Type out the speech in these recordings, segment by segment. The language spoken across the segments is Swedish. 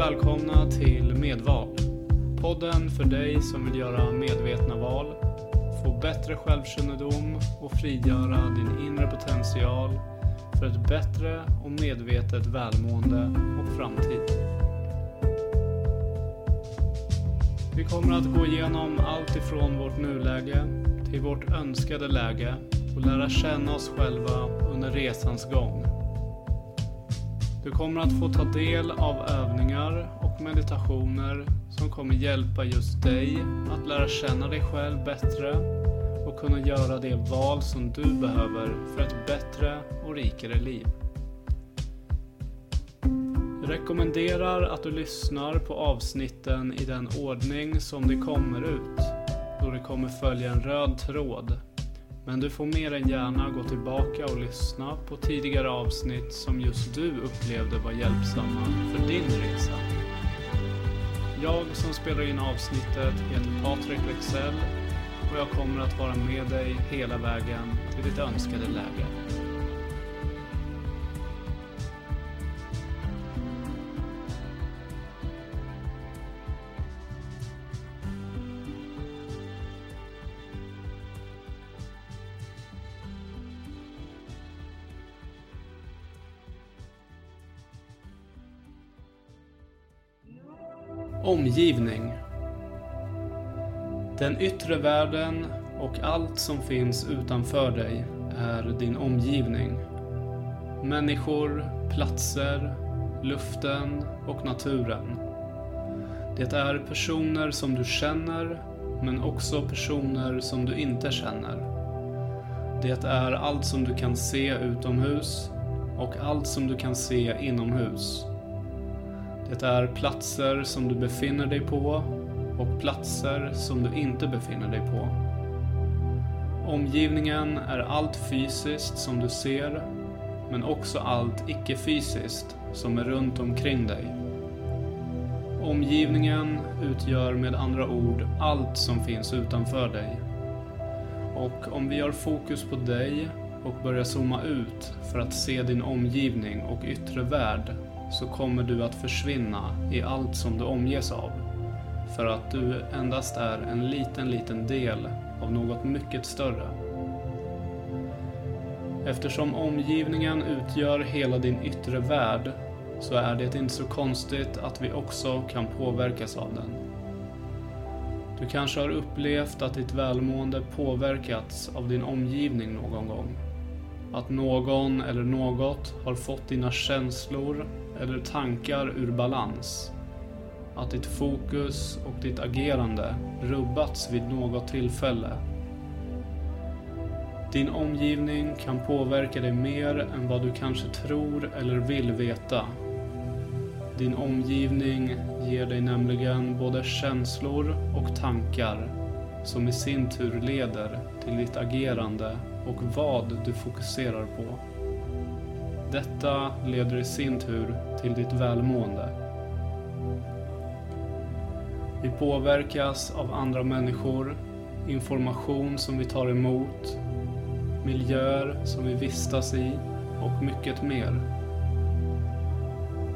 välkomna till Medval. Podden för dig som vill göra medvetna val, få bättre självkännedom och frigöra din inre potential för ett bättre och medvetet välmående och framtid. Vi kommer att gå igenom allt ifrån vårt nuläge till vårt önskade läge och lära känna oss själva under resans gång. Du kommer att få ta del av övningar och meditationer som kommer hjälpa just dig att lära känna dig själv bättre och kunna göra det val som du behöver för ett bättre och rikare liv. Jag rekommenderar att du lyssnar på avsnitten i den ordning som de kommer ut, då det kommer följa en röd tråd men du får mer än gärna gå tillbaka och lyssna på tidigare avsnitt som just du upplevde var hjälpsamma för din resa. Jag som spelar in avsnittet heter Patrik Wexell och jag kommer att vara med dig hela vägen till ditt önskade läge. Omgivning Den yttre världen och allt som finns utanför dig är din omgivning. Människor, platser, luften och naturen. Det är personer som du känner, men också personer som du inte känner. Det är allt som du kan se utomhus och allt som du kan se inomhus. Det är platser som du befinner dig på och platser som du inte befinner dig på. Omgivningen är allt fysiskt som du ser, men också allt icke-fysiskt som är runt omkring dig. Omgivningen utgör med andra ord allt som finns utanför dig. Och om vi har fokus på dig och börjar zooma ut för att se din omgivning och yttre värld så kommer du att försvinna i allt som du omges av. För att du endast är en liten, liten del av något mycket större. Eftersom omgivningen utgör hela din yttre värld så är det inte så konstigt att vi också kan påverkas av den. Du kanske har upplevt att ditt välmående påverkats av din omgivning någon gång. Att någon eller något har fått dina känslor eller tankar ur balans. Att ditt fokus och ditt agerande rubbats vid något tillfälle. Din omgivning kan påverka dig mer än vad du kanske tror eller vill veta. Din omgivning ger dig nämligen både känslor och tankar som i sin tur leder till ditt agerande och vad du fokuserar på. Detta leder i sin tur till ditt välmående. Vi påverkas av andra människor, information som vi tar emot, miljöer som vi vistas i och mycket mer.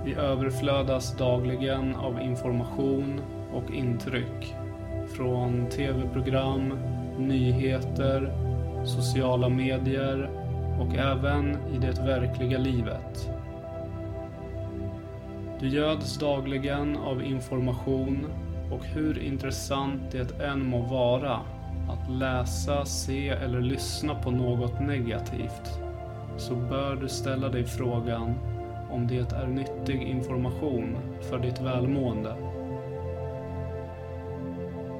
Vi överflödas dagligen av information och intryck från tv-program, nyheter, sociala medier och även i det verkliga livet. Du göds dagligen av information och hur intressant det än må vara att läsa, se eller lyssna på något negativt så bör du ställa dig frågan om det är nyttig information för ditt välmående.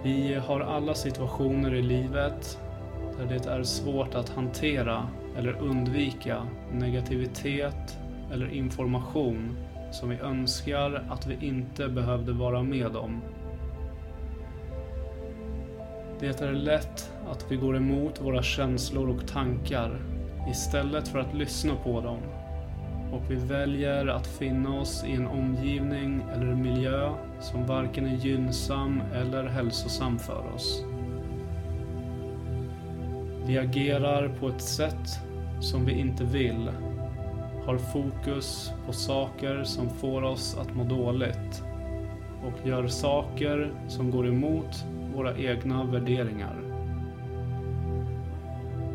Vi har alla situationer i livet där det är svårt att hantera eller undvika negativitet eller information som vi önskar att vi inte behövde vara med om. Det är lätt att vi går emot våra känslor och tankar istället för att lyssna på dem. Och vi väljer att finna oss i en omgivning eller miljö som varken är gynnsam eller hälsosam för oss. Vi agerar på ett sätt som vi inte vill har fokus på saker som får oss att må dåligt och gör saker som går emot våra egna värderingar.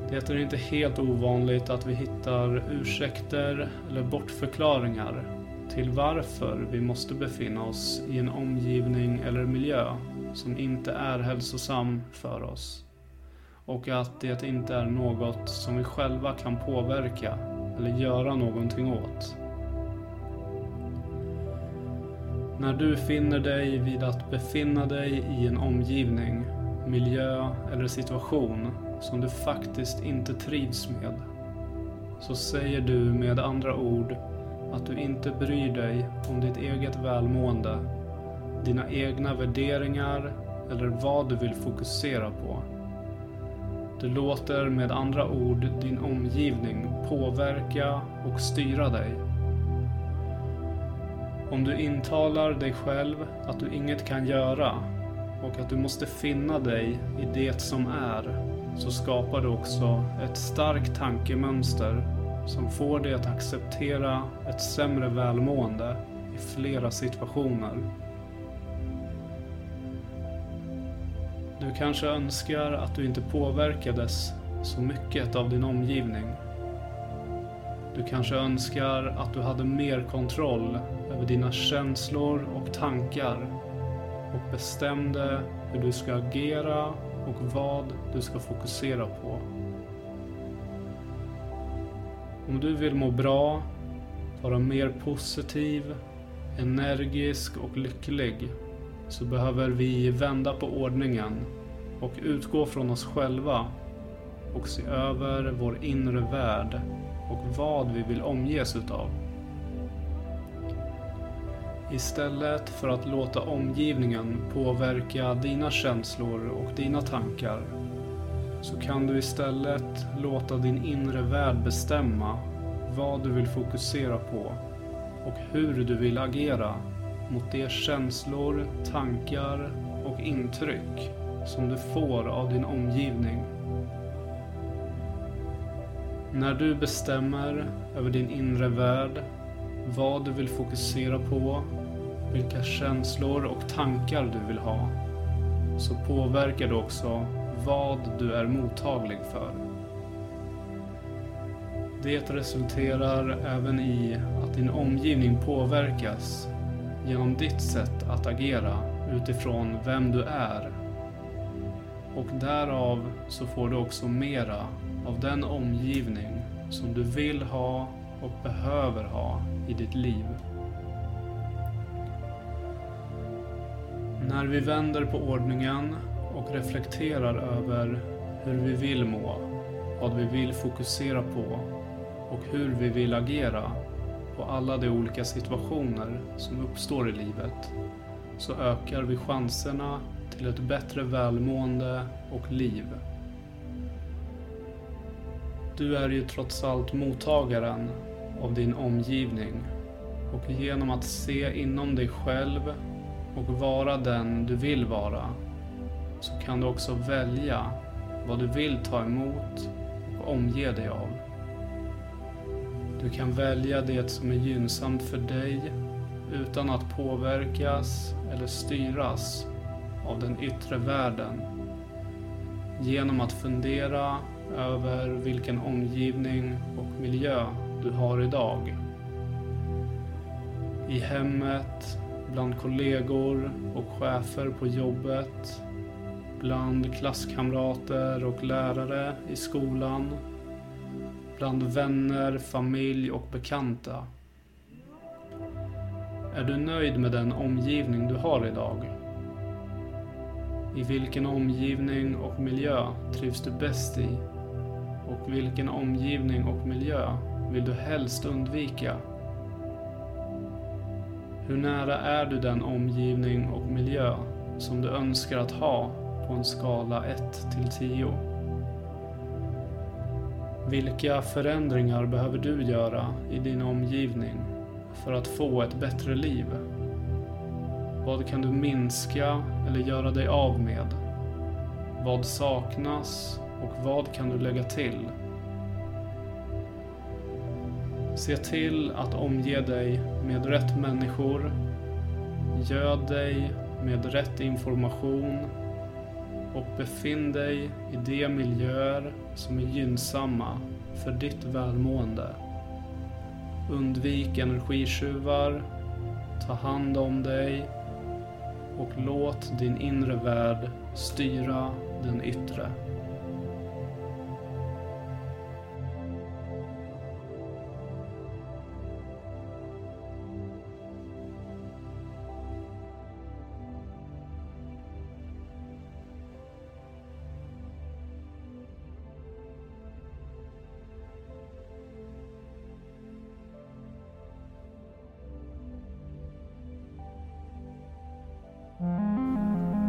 Det är inte helt ovanligt att vi hittar ursäkter eller bortförklaringar till varför vi måste befinna oss i en omgivning eller miljö som inte är hälsosam för oss. Och att det inte är något som vi själva kan påverka eller göra någonting åt. När du finner dig vid att befinna dig i en omgivning, miljö eller situation som du faktiskt inte trivs med, så säger du med andra ord att du inte bryr dig om ditt eget välmående, dina egna värderingar eller vad du vill fokusera på. Du låter med andra ord din omgivning påverka och styra dig. Om du intalar dig själv att du inget kan göra och att du måste finna dig i det som är, så skapar du också ett starkt tankemönster som får dig att acceptera ett sämre välmående i flera situationer. Du kanske önskar att du inte påverkades så mycket av din omgivning. Du kanske önskar att du hade mer kontroll över dina känslor och tankar och bestämde hur du ska agera och vad du ska fokusera på. Om du vill må bra, vara mer positiv, energisk och lycklig så behöver vi vända på ordningen och utgå från oss själva och se över vår inre värld och vad vi vill omges utav. Istället för att låta omgivningen påverka dina känslor och dina tankar så kan du istället låta din inre värld bestämma vad du vill fokusera på och hur du vill agera mot de känslor, tankar och intryck som du får av din omgivning. När du bestämmer över din inre värld, vad du vill fokusera på, vilka känslor och tankar du vill ha, så påverkar du också vad du är mottaglig för. Det resulterar även i att din omgivning påverkas genom ditt sätt att agera utifrån vem du är. Och därav så får du också mera av den omgivning som du vill ha och behöver ha i ditt liv. När vi vänder på ordningen och reflekterar över hur vi vill må, vad vi vill fokusera på och hur vi vill agera på alla de olika situationer som uppstår i livet så ökar vi chanserna till ett bättre välmående och liv. Du är ju trots allt mottagaren av din omgivning och genom att se inom dig själv och vara den du vill vara så kan du också välja vad du vill ta emot och omge dig av. Du kan välja det som är gynnsamt för dig utan att påverkas eller styras av den yttre världen genom att fundera över vilken omgivning och miljö du har idag. I hemmet, bland kollegor och chefer på jobbet, bland klasskamrater och lärare i skolan, bland vänner, familj och bekanta. Är du nöjd med den omgivning du har idag? I vilken omgivning och miljö trivs du bäst i? Och vilken omgivning och miljö vill du helst undvika? Hur nära är du den omgivning och miljö som du önskar att ha på en skala 1 till 10? Vilka förändringar behöver du göra i din omgivning för att få ett bättre liv? Vad kan du minska eller göra dig av med? Vad saknas och vad kan du lägga till? Se till att omge dig med rätt människor Göd dig med rätt information och befinn dig i de miljöer som är gynnsamma för ditt välmående. Undvik energitjuvar, ta hand om dig och låt din inre värld styra den yttre.